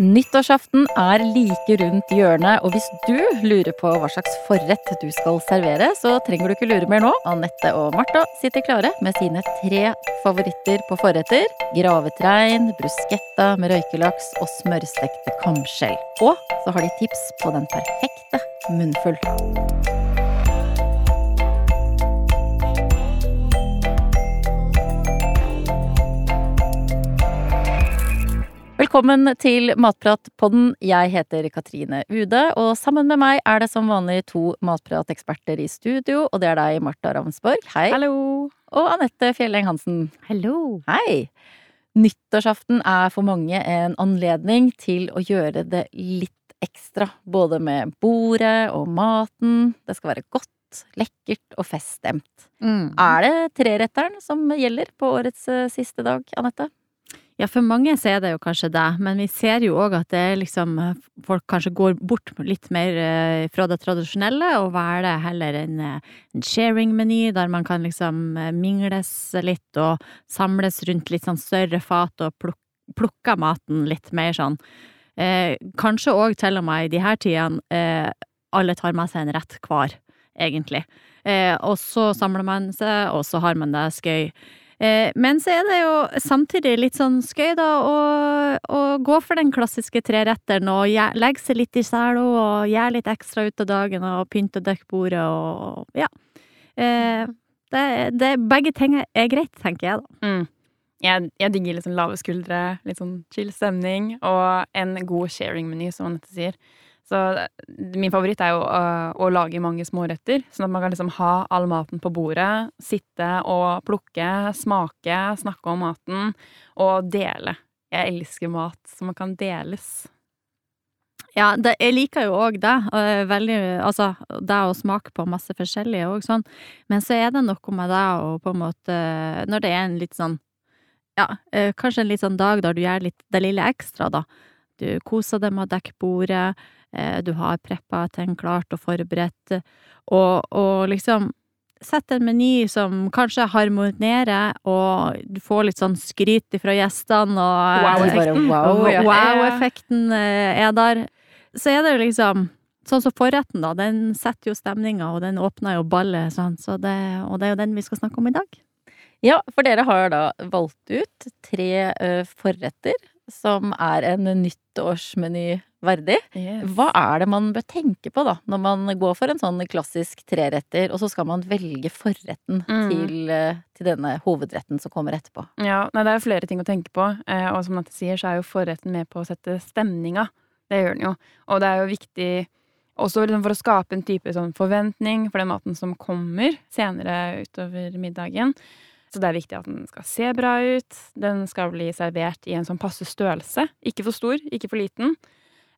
Nyttårsaften er like rundt hjørnet, og hvis du lurer på hva slags forrett du skal servere, så trenger du ikke lure mer nå. Anette og Martha sitter klare med sine tre favoritter på forretter. Gravet rein, bruschetta med røykelaks og smørstekte kamskjell. Og så har de tips på den perfekte munnfull. Velkommen til Matpratpodden. Jeg heter Katrine Ude, og sammen med meg er det som vanlig to matprateksperter i studio, og det er deg, Marta Ravnsborg. Hei. Hallo. Og Anette Fjelleng Hansen. Hallo. Hei. Nyttårsaften er for mange en anledning til å gjøre det litt ekstra, både med bordet og maten. Det skal være godt, lekkert og feststemt. Mm. Er det treretteren som gjelder på årets eh, siste dag, Anette? Ja, for mange så er det jo kanskje det, men vi ser jo òg at det er liksom Folk kanskje går bort litt mer eh, fra det tradisjonelle og velger heller en, eh, en sharing-meny der man kan liksom eh, mingles litt og samles rundt litt sånn større fat og pluk plukke maten litt mer sånn. Eh, kanskje òg til og med i de her tidene eh, alle tar med seg en rett hver, egentlig. Eh, og så samler man seg, og så har man det skøy. Eh, men så er det jo samtidig litt sånn skøy, da, å, å gå for den klassiske treretteren og legge seg litt i sela og gjøre litt ekstra ut av dagen og pynte og dekke bordet og ja. Eh, det, det, begge ting er greit, tenker jeg, da. Mm. Jeg, jeg, digger liksom lave skuldre, litt sånn chill stemning og en god sharing-meny, som Anette sier. Så min favoritt er jo å, å lage mange småretter, sånn at man kan liksom ha all maten på bordet, sitte og plukke, smake, snakke om maten og dele. Jeg elsker mat som kan deles. Ja, det, jeg liker jo òg det. Veldig, altså, det å smake på masse forskjellig òg, sånn. Men så er det noe med det å på en måte Når det er en litt sånn Ja, eh, kanskje en litt sånn dag der du gjør litt det lille ekstra, da. Du koser deg med å dekke bordet. Eh, du har preppa ting klart og forberedt, og, og liksom Sett en meny som kanskje harmonerer, og du får litt sånn skryt fra gjestene, og Wow-effekten wow, wow eh, er der. Så er det jo liksom Sånn som forretten, da. Den setter jo stemninga, og den åpner jo ballet, sånn. Så det, og det er jo den vi skal snakke om i dag. Ja, for dere har da valgt ut tre uh, forretter som er en nyttårsmeny verdig. Yes. Hva er det man bør tenke på da, når man går for en sånn klassisk treretter, og så skal man velge forretten mm. til, eh, til, denne hovedretten som kommer etterpå? Ja, nei, det er flere ting å tenke på, eh, og som Natte sier, så er jo forretten med på å sette stemninga. Det gjør den jo. Og det er jo viktig også liksom for å skape en type sånn forventning for den maten som kommer senere utover middagen. Så det er viktig at den skal se bra ut. Den skal bli servert i en sånn passe størrelse. Ikke for stor, ikke for liten.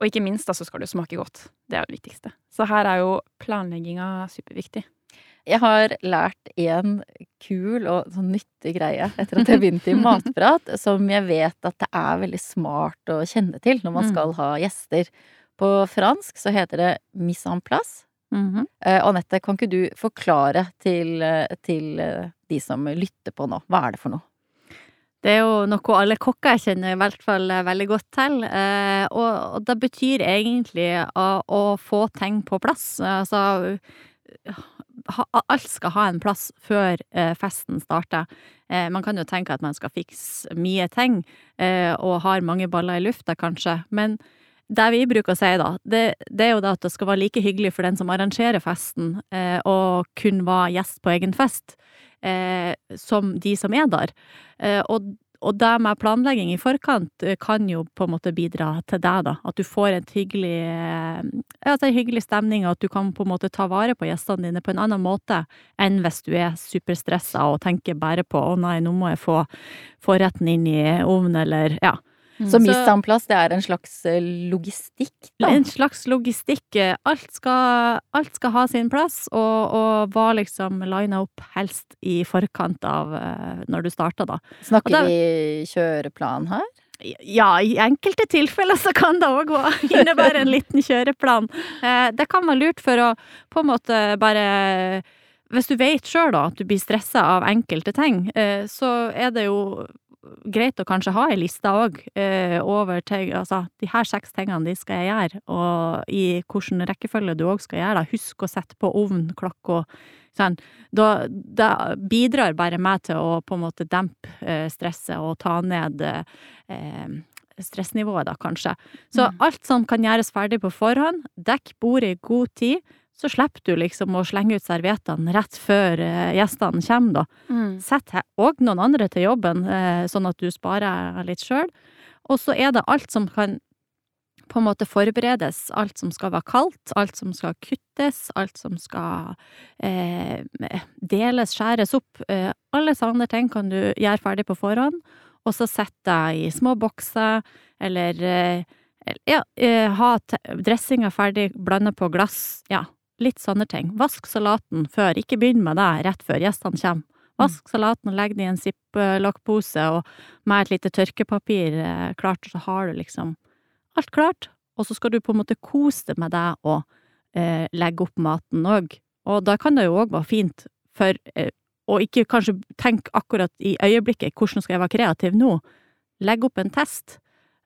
Og ikke minst da så skal det smake godt. Det er det viktigste. Så her er jo planlegginga superviktig. Jeg har lært en kul og sånn nyttig greie etter at jeg begynte i matprat, som jeg vet at det er veldig smart å kjenne til når man mm. skal ha gjester. På fransk så heter det mise en place. Mm -hmm. uh, Anette, kan ikke du forklare til, eh, til uh, de som lytter på nå, hva er det for noe? Det er jo noe alle kokker kjenner i hvert fall eh, veldig godt til. Eh, og det betyr egentlig å, få ting på plass. Altså alt skal ha en plass før eh, festen starter. Man kan jo tenke at man skal fikse mye ting, og har mange baller i lufta, kanskje. Men det vi bruker å si, da, det, det er jo det at det skal være like hyggelig for den som arrangerer festen, å kun være gjest på egen fest eh, som de som er der. Eh, og, og det med planlegging i forkant eh, kan jo på en måte bidra til det, da. At du får en hyggelig, eh, altså en hyggelig stemning, og at du kan på en måte ta vare på gjestene dine på en annen måte enn hvis du er superstressa og tenker bare på 'å nei, nå må jeg få, få retten inn i ovnen', eller ja. Mm. han plass, det er en slags eh, logistikk, da? En slags logistikk. Alt skal, alt skal ha sin plass, og, og var liksom lina opp helst i forkant av uh, når du starta, da. Snakker da, vi kjøreplan her? Ja, i enkelte tilfeller så kan det òg innebære en liten kjøreplan. Det kan være lurt for å på en måte bare hvis du vet sjøl at du blir stressa av enkelte ting, så er det jo greit å kanskje ha ei liste òg, eh, over ting, Altså, de her seks tingene, de skal jeg gjøre, og i hvilken rekkefølge du òg skal gjøre det. Husk å sette på ovn, klokka. Sånn. Da, da bidrar bare meg til å på en måte dempe eh, stresset og ta ned eh, stressnivået, da, kanskje. Så Mm. alt som kan gjøres ferdig på forhånd, dekk bordet i god tid, så slipper du liksom å slenge ut serviettene rett før eh, gjestene kommer, da. Mm. Sett òg noen andre til jobben, eh, sånn at du sparer litt sjøl. Og så er det alt som kan på en måte forberedes. Alt som skal være kaldt, alt som skal kuttes, alt som skal eh, deles, skjæres opp. Eh, alle sånne ting kan du gjøre ferdig på forhånd, og så sette deg i små bokser, eller eh, ja, eh, ha dressinga ferdig, blande på glass. Ja, litt sånne ting. Vask salaten før, ikke begynn med det rett før gjestene kommer. Vask salaten og legg den i en ziplock-pose, og med et lite tørkepapir eh, klart, så har du liksom alt klart. Og så skal du på en måte kose deg med det og eh, legge opp maten òg. Og da kan det jo òg være fint for eh, å ikke kanskje tenke akkurat i øyeblikket hvordan skal jeg være kreativ nå. Legg opp en test.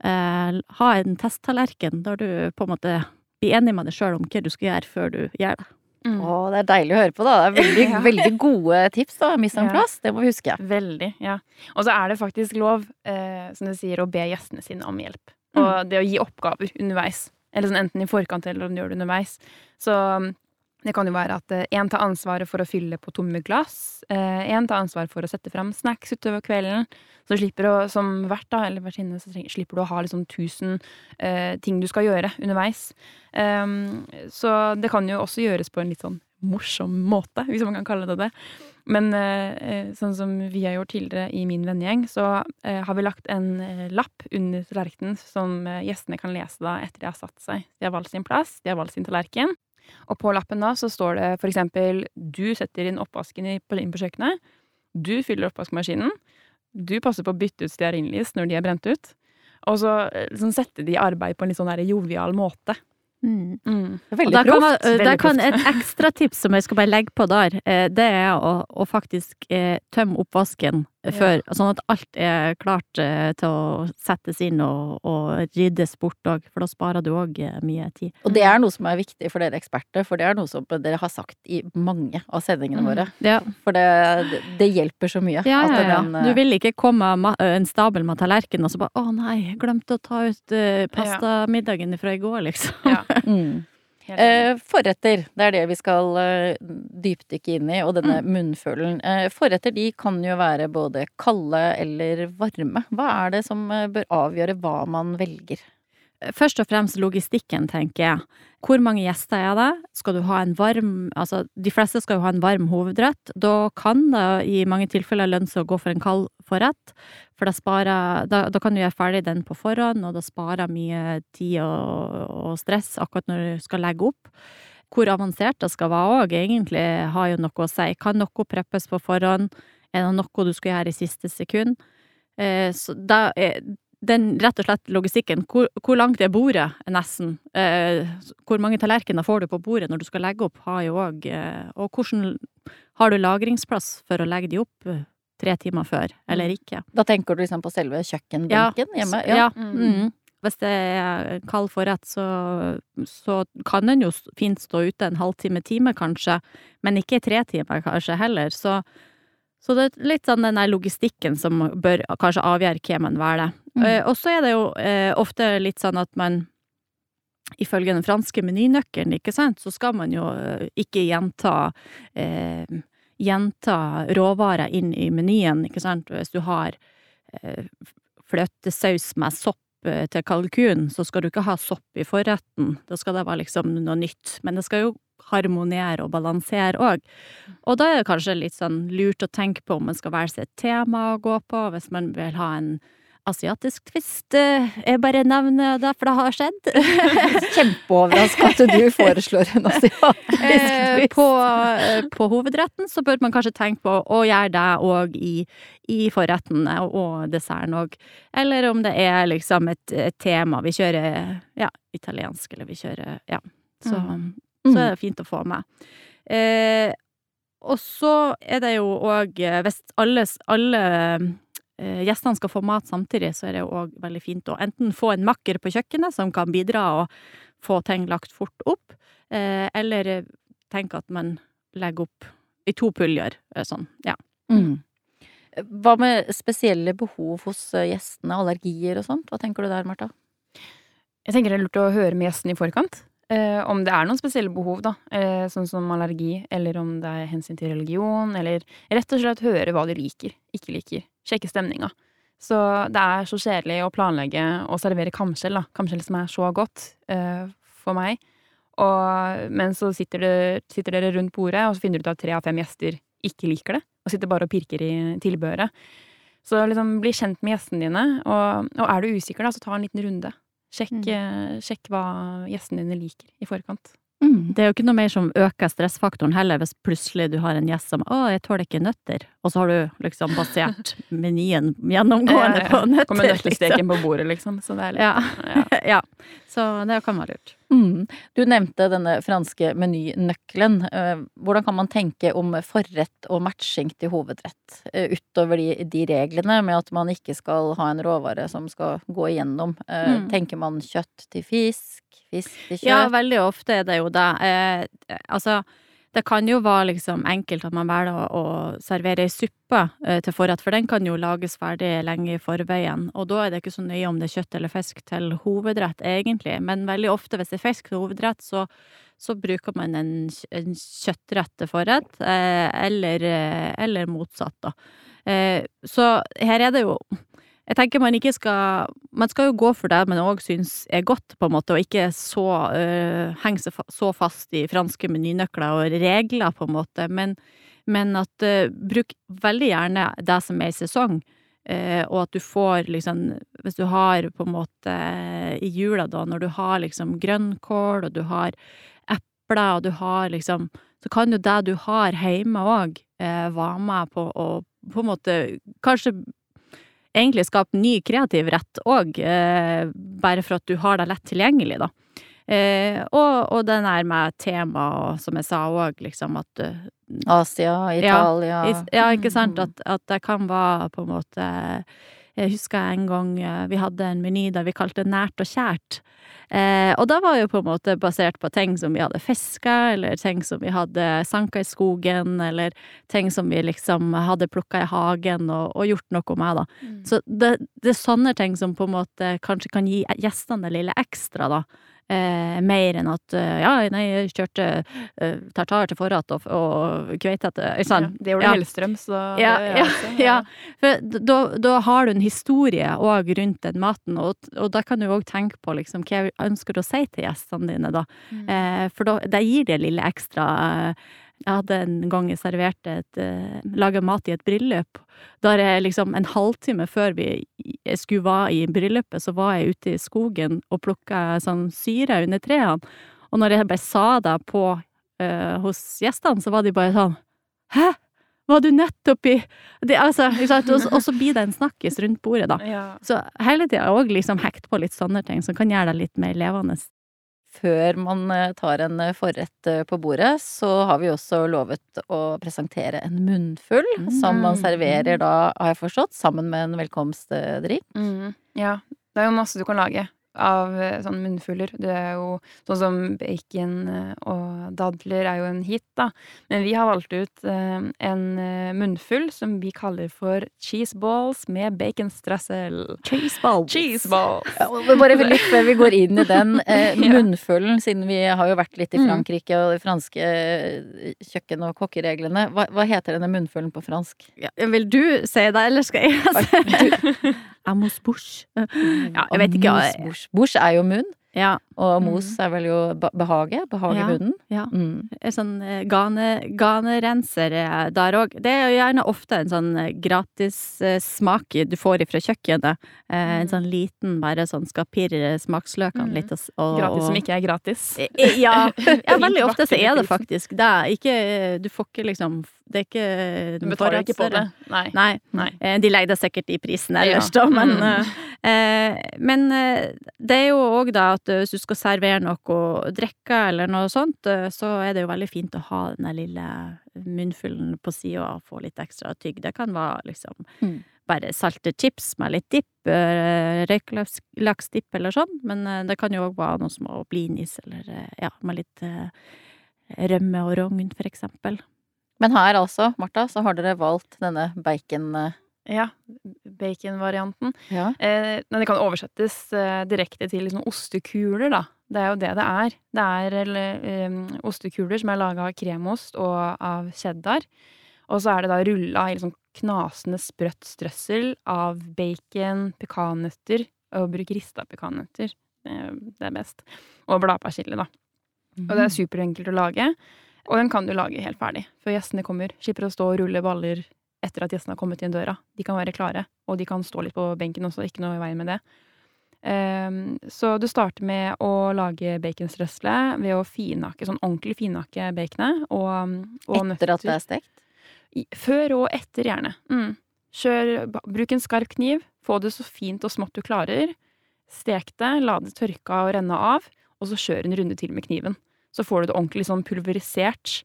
Eh, ha en testtallerken der du på en måte blir enig med deg sjøl om hva du skal gjøre før du gjør det. Mm. Å, det er deilig å høre på, da. Det er veldig, Ja. veldig gode tips, da. Miss en Ja. plass, det må vi huske. Veldig, ja. Og så er det faktisk lov, eh, som du sier, å be gjestene sine om hjelp. Og det å gi oppgaver underveis. Eller sånn enten i forkant eller om du gjør det underveis. Så mm, det kan jo være at én tar ansvaret for å fylle på tomme glass. Én tar ansvaret for å sette fram snacks utover kvelden. Så slipper du, som vert da, eller vertinne, så slipper du å ha liksom tusen eh, ting du skal gjøre underveis. Um, så det kan jo også gjøres på en litt sånn morsom måte, hvis man kan kalle det det. Men eh, sånn som vi har gjort tidligere i min vennegjeng, så eh, har vi lagt en eh, lapp under tallerkenen som eh, gjestene kan lese da etter de har satt seg. De har valgt sin plass, de har valgt sin tallerken. Og på lappen da så står det for eksempel du setter inn oppvasken inn på kjøkkenet, du fyller oppvaskmaskinen, du passer på å bytte ut stearinlys når de er brent ut. Og så liksom, sånn setter de i arbeid på en litt sånn der jovial måte. Mm. Mm. Det veldig der kan, proft. der veldig kan proft. et ekstra tips som jeg skal bare legge på der, eh, det er å, å faktisk eh, tømme oppvasken før, sånn at alt er klart eh, til å settes inn og, og ryddes bort òg, for da sparer du òg mye tid. Og det er noe som er viktig for dere eksperter, for det er noe som dere har sagt i mange av sendingene Mm. våre. Ja, For det, det hjelper så mye. ja, ja. ja. den, eh, Du vil ikke komme en stabel med tallerken og så bare 'Å nei, glemte å ta ut eh, pastamiddagen fra i går', liksom. Ja, mm. Eh, forretter, det er det vi skal eh, dypdykke inn i, og denne Mm. munnfølen. Eh, forretter de kan jo være både kalde eller varme. Hva er det som eh, bør avgjøre hva man velger? Først og fremst logistikken, tenker jeg. Hvor mange gjester er det? Skal du ha en varm Altså, de fleste skal jo ha en varm hovedrett. Da kan det i mange tilfeller lønne seg å gå for en kald forrett, for da sparer da, da kan du gjøre ferdig den på forhånd, og da sparer mye tid og, og stress akkurat når du skal legge opp. Hvor avansert det skal være òg, egentlig har jo noe å si. Kan noe preppes på forhånd? Er det noe du skal gjøre i siste sekund? Eh, så da er den rett og slett logistikken. Hvor, hvor langt er bordet, nesten. Eh, hvor mange tallerkener får du på bordet når du skal legge opp, har jo òg eh, Og hvordan har du lagringsplass for å legge de opp eh, tre timer før, eller ikke? Da tenker du liksom på selve kjøkkenbenken hjemme? Ja. Mm. Mm. Hvis det er kald forrett, så, så kan den jo fint stå ute en halvtime, time kanskje, men ikke i tre timer kanskje heller. Så, så det er litt sånn den der logistikken som bør kanskje avgjøre hva man velger. Mm. Eh, og så er det jo eh, ofte litt sånn at man Ifølge den franske menynøkkelen, ikke sant, så skal man jo eh, ikke gjenta eh, Gjenta råvarer inn i menyen, ikke sant. Hvis du har eh, fløtesaus med sopp eh, til kalkun, så skal du ikke ha sopp i forretten. Da skal det være liksom noe nytt. Men det skal jo harmonere og balansere òg. Og da er det kanskje litt sånn lurt å tenke på om man skal velge seg et tema å gå på, hvis man vil ha en asiatisk twist. er Jeg bare nevner det, for det har skjedd. Kjempeoverraska at du foreslår en asiatisk Eh, twist. på, eh, på hovedretten så bør man kanskje tenke på å gjøre det òg i, i forretten og, desserten òg. Eller om det er liksom et, et tema. Vi kjører ja, italiensk, eller vi kjører Ja. Så, så er det fint å få med. Eh, og så er det jo òg Hvis alle, alle eh, gjestene skal få mat samtidig, så er det òg veldig fint å enten få en makker på kjøkkenet som kan bidra og få ting lagt fort opp, eh, eller tenke at man legger opp i to puljer, eh, sånn, ja. Mm. Hva med spesielle behov hos eh, gjestene, allergier og sånt? Hva tenker du der, Marta? Jeg tenker det er lurt å høre med gjesten i forkant. Eh, om det er noen spesielle behov, da. Eh, sånn som allergi, eller om det er hensyn til religion, eller rett og slett høre hva de liker, ikke liker. Sjekke stemninga. Så det er så kjedelig å planlegge og servere kamskjell, da. Kamskjell som er så godt eh, for meg. Og, men så sitter, det, sitter, dere rundt bordet, og så finner du ut at tre av fem gjester ikke liker det, og sitter bare og pirker i tilbehøret. Så liksom bli kjent med gjestene dine, og, og er du usikker, da, så ta en liten runde. Sjekk, mm. Eh, sjekk hva gjestene dine liker i forkant. Mm. Det er jo ikke noe mer som øker stressfaktoren heller, hvis plutselig du har en gjest som 'Å, jeg tåler ikke nøtter', og så har du liksom basert menyen gjennomgående på nøtter. Kommer nøttesteken liksom. på bordet, liksom. Så det er litt ja. ja. ja. Så det kan være lurt. Mm. Du nevnte denne franske menynøkkelen. Eh, hvordan kan man tenke om forrett og matching til hovedrett, eh, utover de, de, reglene med at man ikke skal ha en råvare som skal gå igjennom? Eh, mm. Tenker man kjøtt til fisk, fisk til kjøtt? Ja, veldig ofte er det jo det. Eh, altså det kan jo være liksom enkelt at man velger å, å servere ei suppe eh, til forrett, for den kan jo lages ferdig lenge i forveien. Og da er det ikke så nøye om det er kjøtt eller fisk til hovedrett, egentlig. Men veldig ofte hvis det er fisk til hovedrett, så, så bruker man en, en kjøttrett til forrett, eh, eller, eh, eller, motsatt, da. Eh, så her er det jo jeg tenker man ikke skal Man skal jo gå for det man òg syns er godt, på en måte, og ikke så uh, henge seg så fast i franske menynøkler og regler, på en måte, men, men at uh, bruk veldig gjerne det som er i sesong. Uh, og at du får liksom Hvis du har på en måte i jula, da, når du har liksom grønnkål, og du har epler, og du har liksom Så kan jo det du har hjemme òg, være med på å på en måte kanskje egentlig skape ny kreativ rett òg, eh, bare for at du har det lett tilgjengelig, da. Eh, og, og den er med tema, og som jeg sa òg, liksom at uh, Asia, Italia ja, ja, ikke sant? At, at, det kan være på en måte Jeg husker en gang eh, vi hadde en meny der vi kalte det nært og kjært. Eh, og da var jo på en måte basert på ting som vi hadde fiska, eller ting som vi hadde sanka i skogen, eller ting som vi liksom hadde plukka i hagen og, og, gjort noe med, da. Mm. Så det, det, er sånne ting som på en måte kanskje kan gi gjestene det lille ekstra, da. Eh, mer enn at eh, ja, nei, jeg kjørte eh, tartar til forrett og, og kveite etter sånn. Ja, det gjorde ja. Hellstrøm, så ja, ja, ja. For da, da, har du en historie òg rundt den maten, og, og da kan du òg tenke på liksom hva jeg ønsker å si til gjestene dine, da. Mm. Eh, for da, det gir det lille ekstra. Jeg hadde en gang jeg serverte et uh, laga mat i et bryllup, der jeg liksom en halvtime før vi skulle være i bryllupet, så var jeg ute i skogen og plukka sånn syre under trærne. Og når jeg bare sa det på uh, hos gjestene, så var de bare sånn Hæ? Var du nettopp i det, altså, Og så blir det en snakkis rundt bordet, da. Ja. Så hele tida òg liksom hekt på litt sånne ting som kan gjøre det litt mer levende før man eh, tar en eh, forrett eh, på bordet, så har vi også lovet å presentere en munnfull, mm. som man serverer da, har jeg forstått, sammen med en velkomstdrikk. Mm. Ja, det er jo masse du kan lage av sånne sånn munnfuller. Det er jo sånn som bacon eh, og dadler er jo en hit, da. Men vi har valgt ut eh, en munnfull som vi kaller for cheese balls med baconstrassel. Cheeseballs! Cheeseballs. Cheese balls. Ja, bare litt før vi går inn i den munnfullen, siden vi har jo vært litt i mm. Frankrike og de franske kjøkken- og kokkereglene. Hva, hva heter denne munnfullen på fransk? Ja, vil du si det, eller skal jeg si det? Amos bush. Ja, jeg vet ikke. Bush. bush er jo munn. Ja. Og mos mm. er vel jo behage. Behage ja, munnen. Ja. Mm. Sånn eh, gane, ganerenser der òg. Det er jo gjerne ofte en sånn eh, gratis eh, smak du får ifra kjøkkenet. Mm. En sånn liten bare sånn skal pirre smaksløkene mm. litt. Og, og, gratis som ikke er gratis. Ja, ja veldig ofte så er det faktisk det. Ikke, du får ikke liksom det er ikke Du betaler ikke på det. Nei. Nei. Nei. De legger det sikkert i prisen ellers, da, men, mm. eh, men det er jo òg da at hvis du skal servere noe drikke eller noe sånt, eh, så er det jo veldig fint å ha den lille munnfullen på sida og få litt ekstra tygg. Det kan være liksom mm. bare salte chips med litt dipp, eh, røyklaksdipp eller sånn, men eh, det kan jo òg være noe små blinis eller eh, ja, med litt eh, rømme og rogn, for eksempel. Men her altså, Martha, så har dere valgt denne bacon... Ja, Ja, baconvarianten. Ja. Eh, men det kan oversettes eh, direkte til liksom ostekuler, da. Det er jo det det er. Det er eller, eh, ostekuler som er laga av kremost og av cheddar. Og så er det da rulla i liksom knasende sprøtt strøssel av bacon, pekannøtter og bruk rista pekannøtter. Eh, Det er best. Og bladpersille, da. Og det er superenkelt å lage. Og den kan du lage helt ferdig før gjestene kommer. Slipper å stå og rulle baller etter at gjestene har kommet inn døra. De kan være klare, og de kan stå litt på benken også, ikke noe i veien med det. Um, så du starter med å lage baconstrøsle ved å finake sånn ordentlig finake baconet og, og Etter at det er stekt? Før og etter, gjerne. Mm. Kjør, bruk en skarp kniv, få det så fint og smått du klarer. Stek det, la det tørke og renne av, og så kjør en runde til med kniven. Så får du det ordentlig sånn pulverisert.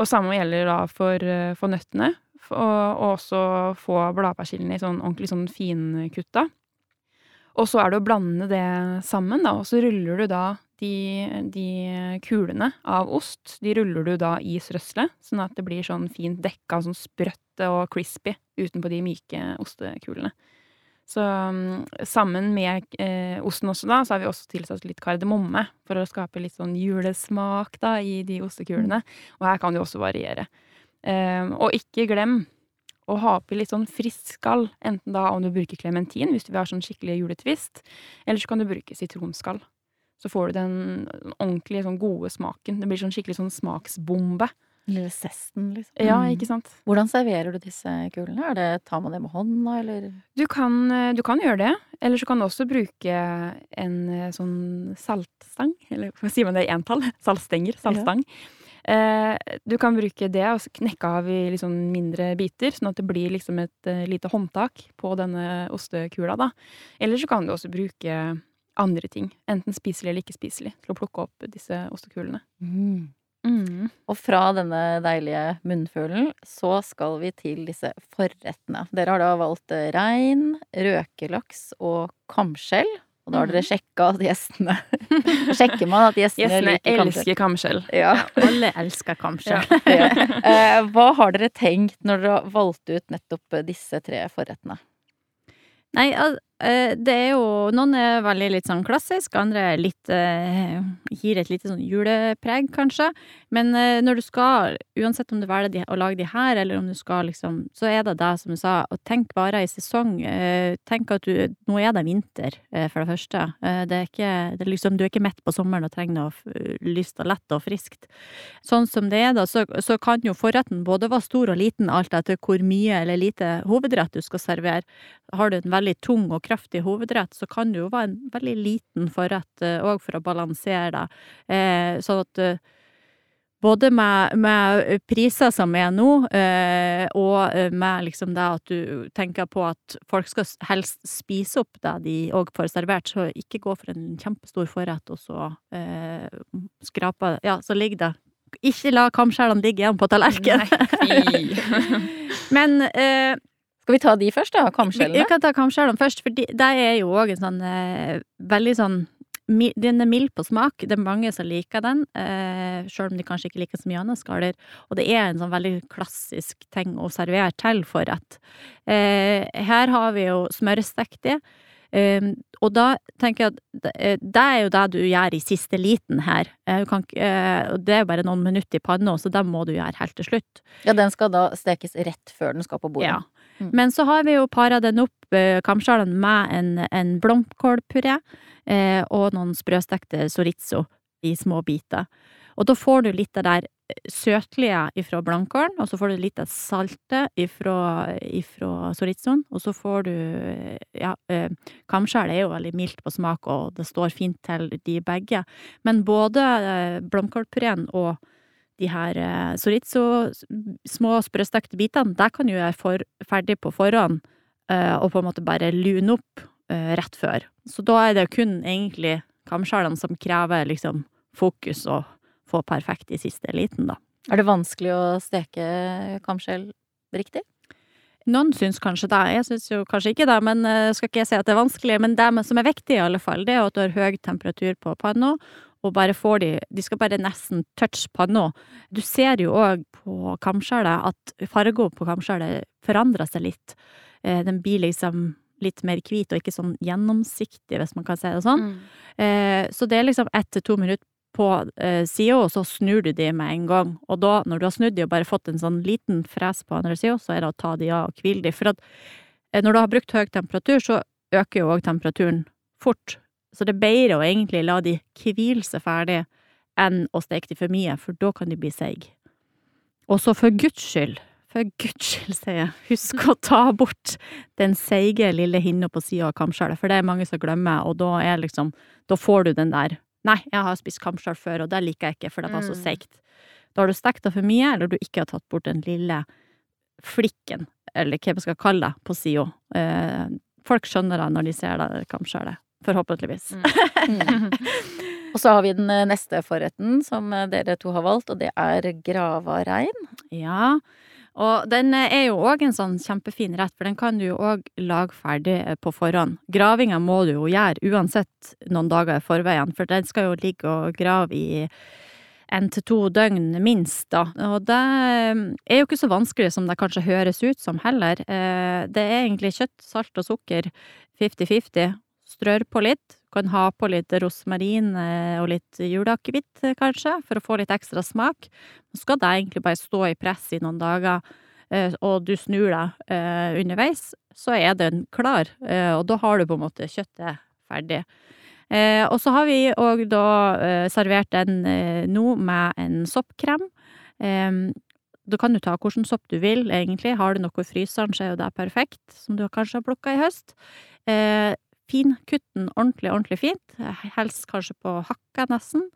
Og samme gjelder da for, eh, for nøttene. Og, og også få bladpersillene i sånn ordentlig sånn finkutta. Og så er det å blande det sammen, da, og så ruller du da de, de kulene av ost, de ruller du da i strøsselet, sånn at det blir sånn fint dekka, sånn sprøtt og crispy utenpå de myke ostekulene. Så mm, sammen med eh, osten også da, så har vi også tilsatt litt kardemomme for å skape litt sånn julesmak da i de ostekulene. Og her kan det også variere. Eh, og ikke glem å ha oppi litt sånn frisk skall, enten da om du bruker klementin hvis du vil ha sånn skikkelig juletvist, eller så kan du bruke sitronskall. Så får du den ordentlige, sånn gode smaken. Det blir sånn skikkelig sånn smaksbombe. Lille sesten, liksom. Ja, Mm. ikke sant? Hvordan serverer du disse kulene? Er det, tar man det med hånda, eller? Du kan, eh, du kan gjøre det, eller så kan du også bruke en eh, sånn saltstang, eller hva sier man det i entall? Saltstenger, saltstang. Ja. du kan bruke det og knekke av i sånn mindre biter, sånn at det blir liksom et eh, lite håndtak på denne ostekula, da. Eller så kan du også bruke andre ting, enten spiselig eller ikke spiselig, til å plukke opp disse ostekulene. Mm. Og fra denne deilige munnfølen så skal vi til disse forrettene. Dere har da valgt eh, rein, røkelaks og kamskjell. Og da har dere sjekka at gjestene Sjekker man at gjestene, Gjestene liker kamskjell? elsker kamskjell. Ja. Alle elsker kamskjell. ja. Ja. hva har dere tenkt når dere har valgt ut nettopp disse tre forrettene? Nei, al- eh, det er jo Noen er veldig litt sånn klassisk, andre er litt eh, Gir et lite sånn julepreg, kanskje. Men eh, når du skal, uansett om du velger de, å lage de her, eller om du skal liksom Så er det det, som du sa, å tenke bare i sesong. Eh, tenk at du Nå er det vinter, eh, for det første. Eh, det er ikke det er liksom, Du er ikke midt på sommeren og trenger noe lyst og lett og friskt. Sånn som det er, da, så, så kan jo forretten både være stor og liten, alt etter hvor mye eller lite hovedrett du skal servere. Har du en veldig tung og kraftig hovedrett, så kan det jo være en veldig liten forrett òg for å balansere det. Eh, sånn at eh, både med, med priser som er nå, eh, og eh, med liksom det at du tenker på at folk skal helst spise opp det de òg får servert, så ikke gå for en kjempestor forrett, og så eh, skrape Ja, så ligger det Ikke la kamskjellene ligge igjen på tallerkenen! Men eh, Skal vi ta de først, da? Kamskjellene? vi kan ta kamskjellene først, for de- er jo òg en sånn eh, veldig sånn Den er mild på smak. Det er mange som liker den, eh, sjøl om de kanskje ikke liker så mye annet skaller. Og det er en sånn veldig klassisk ting å servere til forrett. Eh, her har vi jo smørstekt i. Eh, og da tenker jeg at det, eh, det er jo det du gjør i siste liten her. Eh, Du kan, eh, det er jo bare noen minutter i panna, så det må du gjøre helt til slutt. Ja, den skal da stekes rett før den skal på bordet. Ja. Mm. Men så har vi jo para den opp, eh, kamskjellene, med en, en blomkålpuré eh, og noen sprøstekte chorizo i små biter. Og da får du litt av det der eh, søtlige ifra blankålen, og så får du litt av saltet ifra, ifra chorizoen, og så får du eh, Ja, eh, kamskjell er jo veldig mildt på smak, og det står fint til de begge. Men både eh, blomkålpureen og de her eh, chorizo, små sprøstekte bitene, der kan jo jeg for, ferdig på forhånd, eh, og på en måte bare lune opp eh, rett før. Så da er det kun egentlig kamskjellene som krever liksom fokus og få perfekt i siste liten, da. Er det vanskelig å steke kamskjell riktig? Noen syns kanskje det, jeg syns jo kanskje ikke det, men skal ikke jeg si at det er vanskelig. Men det som er viktig, i alle fall, det er at du har høy temperatur på panna, og bare får de De skal bare nesten touche panna. Du ser jo òg på kamskjellet at fargen på kamskjellet forandrer seg litt. Uh, den blir liksom litt mer hvit og ikke sånn gjennomsiktig, hvis man kan si det sånn. Mm. Uh, så det er liksom ett til to minutter på eh, sida, og så snur du de med en gang. Og da, når du har snudd de og bare fått en sånn liten fres på andre sida, så er det å ta de av og hvile de. For at eh, når du har brukt høy temperatur, så øker jo òg temperaturen fort. Så det er bedre å egentlig la de hvile seg ferdig enn å steke de for mye, for da kan de bli seige. Og så for guds skyld, for guds skyld, sier jeg, husk å ta bort den seige lille hinna på sida av kamskjellet, for det er mange som glemmer, og da er liksom Da får du den der Nei, jeg har spist kamskjell før, og det liker jeg ikke, for det var så Mm. seigt. Da har du stekt det for mye, eller du ikke har tatt bort den lille flikken, eller hva man skal kalle det, på sida. Eh, folk skjønner det når de ser det kamskjellet. Forhåpentligvis. Mm. Og så har vi den eh, neste forretten som eh, dere to har valgt, og det er gravarein. Ja, og den eh, er jo òg en sånn kjempefin rett, for den kan du jo òg lage ferdig på forhånd. Gravinga må du jo gjøre uansett noen dager i forveien, for den skal jo ligge og grave i en til to døgn minst, da. Og det er jo ikke så vanskelig som det kanskje høres ut som heller. Eh, Det er egentlig kjøtt, salt og sukker 50-50. Strør på litt. Kan ha på litt rosmarin eh, og litt juleakevitt, eh, kanskje, for å få litt ekstra smak. Så skal det egentlig bare stå i press i noen dager, eh, og du snur deg underveis, så er den klar, og da har du på en måte kjøttet ferdig. Og så har vi òg da servert den nå med en soppkrem. Eh, da kan du ta hvilken sopp du vil, egentlig. Har du noe i fryseren, så er jo det perfekt, som du kanskje har plukka i høst. Eh, Finkutt den ordentlig, ordentlig fint, helst kanskje på hakka nesten.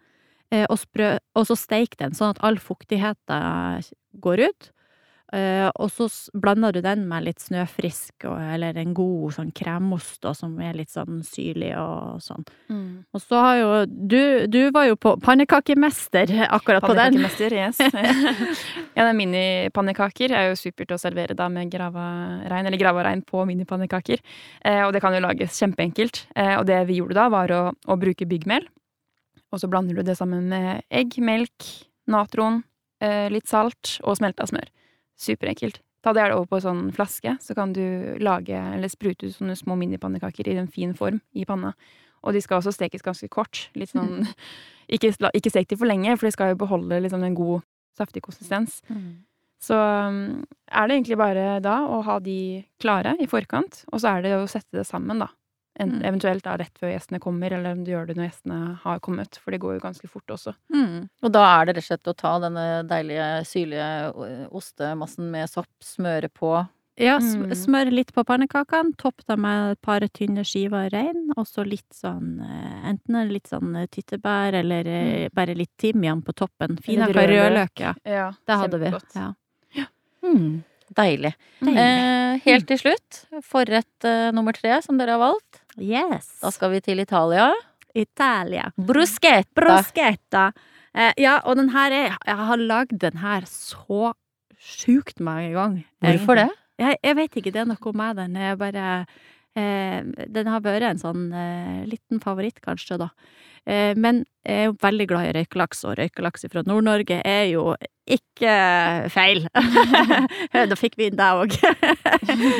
Eh, og, sprø, og så steik den, sånn at all fuktigheten går ut. Eh, og så blander du den med litt snøfrisk, og, eller en god sånn kremost, da, som er litt sånn syrlig og sånn. Mm. Og så har jo Du, du var jo på pannekakemester akkurat på den. Pannekakemester, yes. ja, det er minipannekaker er jo supert å servere da med gravarein, eller gravarein på minipannekaker. Eh, og det kan jo lages kjempeenkelt. Eh, og det vi gjorde da, var å, å bruke byggmel. Og så blander du det sammen med egg, melk, natron, eh, litt salt og smelta smør. Superenkelt. Ta det over på en sånn flaske, så kan du lage eller sprute ut sånne små minipannekaker i en fin form i panna. Og de skal også stekes ganske kort. Litt sånn Ikke, ikke stek de for lenge, for de skal jo beholde liksom en god, saftig konsistens. Så um, er det egentlig bare da å ha de klare i forkant, og så er det å sette det sammen, da. En, Mm. Eventuelt da rett før gjestene kommer, eller om du gjør det når gjestene har kommet, for det går jo ganske fort også. Mm. Og da er det rett og slett å ta denne deilige, syrlige ostemassen med sopp, smøre på. Ja, Mm. smør litt på pannekakene, topp dem med et par tynne skiver rein, og så litt sånn eh, Enten litt sånn eh, tyttebær, eller mm. bare litt timian på toppen. Finhakka rødløk. rødløk, ja. Ja, Det hadde vi. Ja. Mm, deilig. Deilig. Eh, helt til slutt, forrett eh, nummer tre som dere har valgt. Yes. Da skal vi til Italia. Italia. Bruschetta. Bruschetta. Eh, ja, og den her er Jeg har lagd den her så sjukt mange ganger. Hvorfor det? Jeg, jeg vet ikke, det er noe med den. Jeg bare Den har vært en sånn eh, liten favoritt, kanskje, da. Eh, men jeg er jo veldig glad i røykelaks, og røykelaks fra Nord-Norge er jo ikke feil. da fikk vi inn det òg.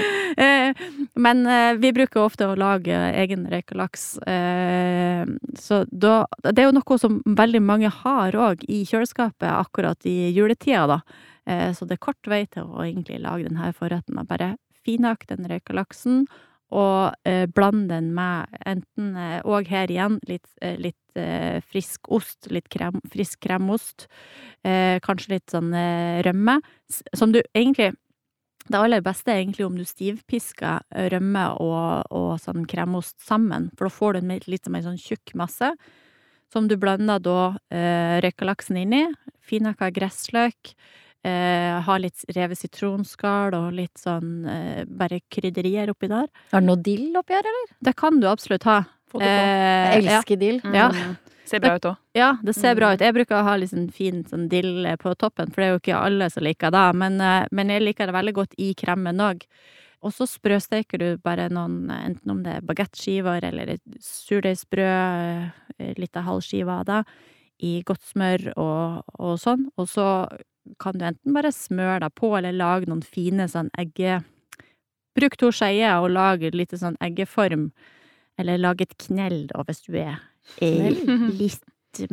men eh, vi bruker ofte å lage egen røykelaks. Eh, så da Det er jo noe som veldig mange har òg i kjøleskapet akkurat i juletida, da. Eh, Så det er kort vei til å egentlig lage denne forretten. Bare finhakk den røykelaksen, og eh, bland den med enten eh, Og her igjen litt, eh, litt eh, frisk ost, litt krem, frisk kremost. Eh, kanskje litt sånn eh, rømme. Som du egentlig Det aller beste er egentlig om du stivpisker rømme og, og sånn kremost sammen, for da får du en litt som en sånn tjukk masse. Som du blander da eh, inn inni. Finhakka gressløk. Eh, ha litt revet sitronskall og litt sånn eh, bare krydderier oppi der. Har det noe dill oppi her, eller? Det kan du absolutt ha. Få det på. Eh, Jeg ja. elsker dill. Ja. Mm. Ser bra ut òg. Ja, det ser bra Mm. ut. Jeg bruker å ha litt sånn fin sånn dill på toppen, for det er jo ikke alle som liker det, men, eh, men jeg liker det veldig godt i kremen òg. Og så sprøsteker du bare noen, eh, enten om det er bagettskiver eller surdeigsbrød, eh, litt av halvskiva av det, i godt smør og, og sånn. Og så kan du enten bare smøre deg på, eller lage noen fine sånn egge... Bruk to skeier og lag litt sånn eggeform, eller lag et knell da, hvis du er, er litt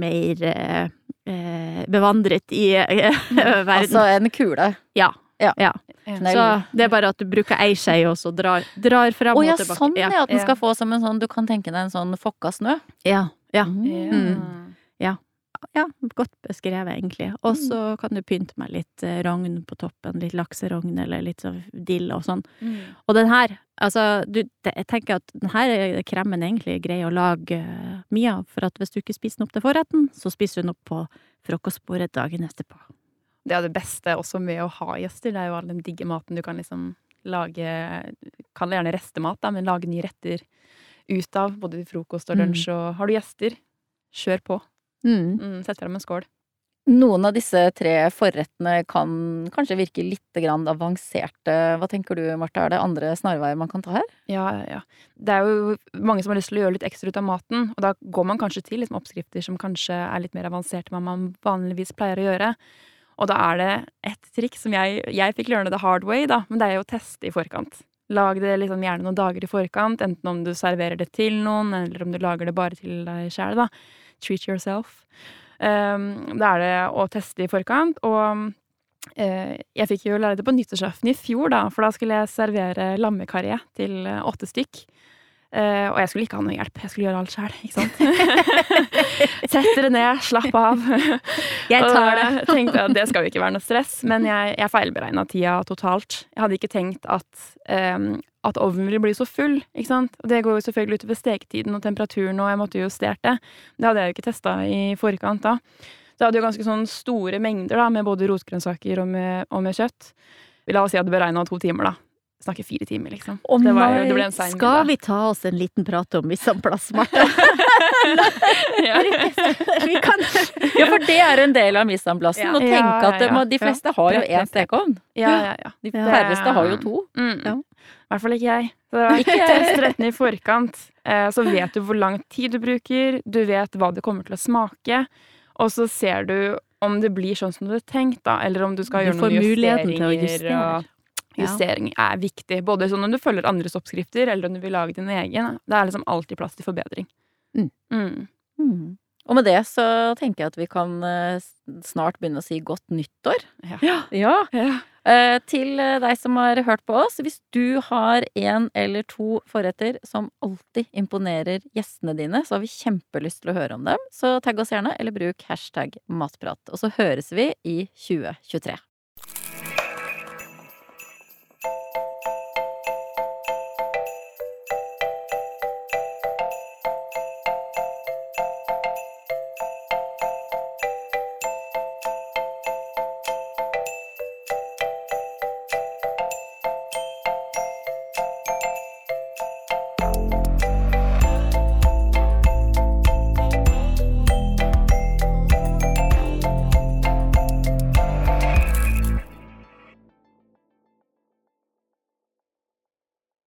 mer eh, eh, bevandret i eh, verden. Altså en kule. ja. Ja. ja. Så det er bare at du bruker ei skje, og så drar, drar frem Å og ja, tilbake. sånn ja, at den skal få som en sånn Du kan tenke deg en sånn fokka snø. Ja. Ja. Mm. Ja, godt beskrevet, egentlig. Og så kan du pynte med litt eh, rogn på toppen, litt lakserogn eller litt sånn dill og sånn. Og den her, altså, du, jeg tenker at den her kremen er egentlig grei å lage eh, mye av, for at hvis du ikke spiser den opp til forretten, så spiser du den opp på frokostbordet dagen etterpå. Det er det beste også med å ha gjester. Det er jo all den digge maten du kan liksom lage Kall det gjerne restemat, da, men lage nye retter ut av. Både til frokost og Mm. lunsj. Og har du gjester, kjør på. Mm. Mm, Sett frem en skål. Noen av disse tre forrettene kan kanskje virke litt grann avanserte. Hva tenker du, Marta, Er det andre snarveier man kan ta her? Ja, ja, ja. Det er jo mange som har lyst til å gjøre litt ekstra ut av maten, og da går man kanskje til liksom oppskrifter som kanskje er litt mer avanserte enn man vanligvis pleier å gjøre. Og da er det et triks som jeg, jeg fikk learne the hard way, da, men det er jo å teste i forkant. Lag det liksom gjerne noen dager i forkant, enten om du serverer det til noen, eller om du lager det bare til deg sjæl, da. Treat yourself. Um, da er det å teste i forkant, og eh, jeg fikk jo lære det på nyttårsaften i fjor, da, for da skulle jeg servere lammekarri til eh, åtte stykk. Eh, og jeg skulle ikke ha noe hjelp, jeg skulle gjøre alt sjæl, ikke sant. Sett dere ned, slapp av. Jeg tar det. og tenkte at det skal jo ikke være noe stress, men jeg, jeg feilberegna tida totalt. Jeg hadde ikke tenkt at, um, at ovnen ville bli så full, ikke sant. Og det går jo selvfølgelig utover steketiden og temperaturen, og jeg måtte jo justert det. Det hadde jeg jo ikke testa i forkant da. Så jeg hadde jo ganske sånn store mengder da, med både rotgrønnsaker og med, og med kjøtt. La oss si at det beregna to timer, da. Snakker fire timer, liksom. Å det, var, det ble en sein Skal middag. vi ta oss en liten prat om en Marte? Ja. Ja, for det er en del av misanplassen. Ja. Å tenke at det, ja, de fleste har jo én stekeovn. Ja, ja, ja. De færreste har jo to. Mm. Ja. I hvert fall ikke jeg. Så Ikke test rettene i forkant. Eh, Så vet du hvor lang tid du bruker, du vet hva det kommer til å smake, og så ser du om det blir sånn som du har tenkt, da, eller om du skal Du gjøre får noen muligheten til å justeringer. justere. Justering er viktig, både sånn om du følger andres oppskrifter, eller om du vil lage din egen. Det er liksom alltid plass til forbedring. Mm. Mm. Mm. Og med det så tenker jeg at vi kan eh, snart begynne å si godt nyttår. Ja. Ja. Ja. Eh, til eh, deg som har hørt på oss, hvis du har en eller to forretter som alltid imponerer gjestene dine, så har vi kjempelyst til å høre om dem. Så tagg oss gjerne, eller bruk hashtag matprat. Og så høres vi i 2023.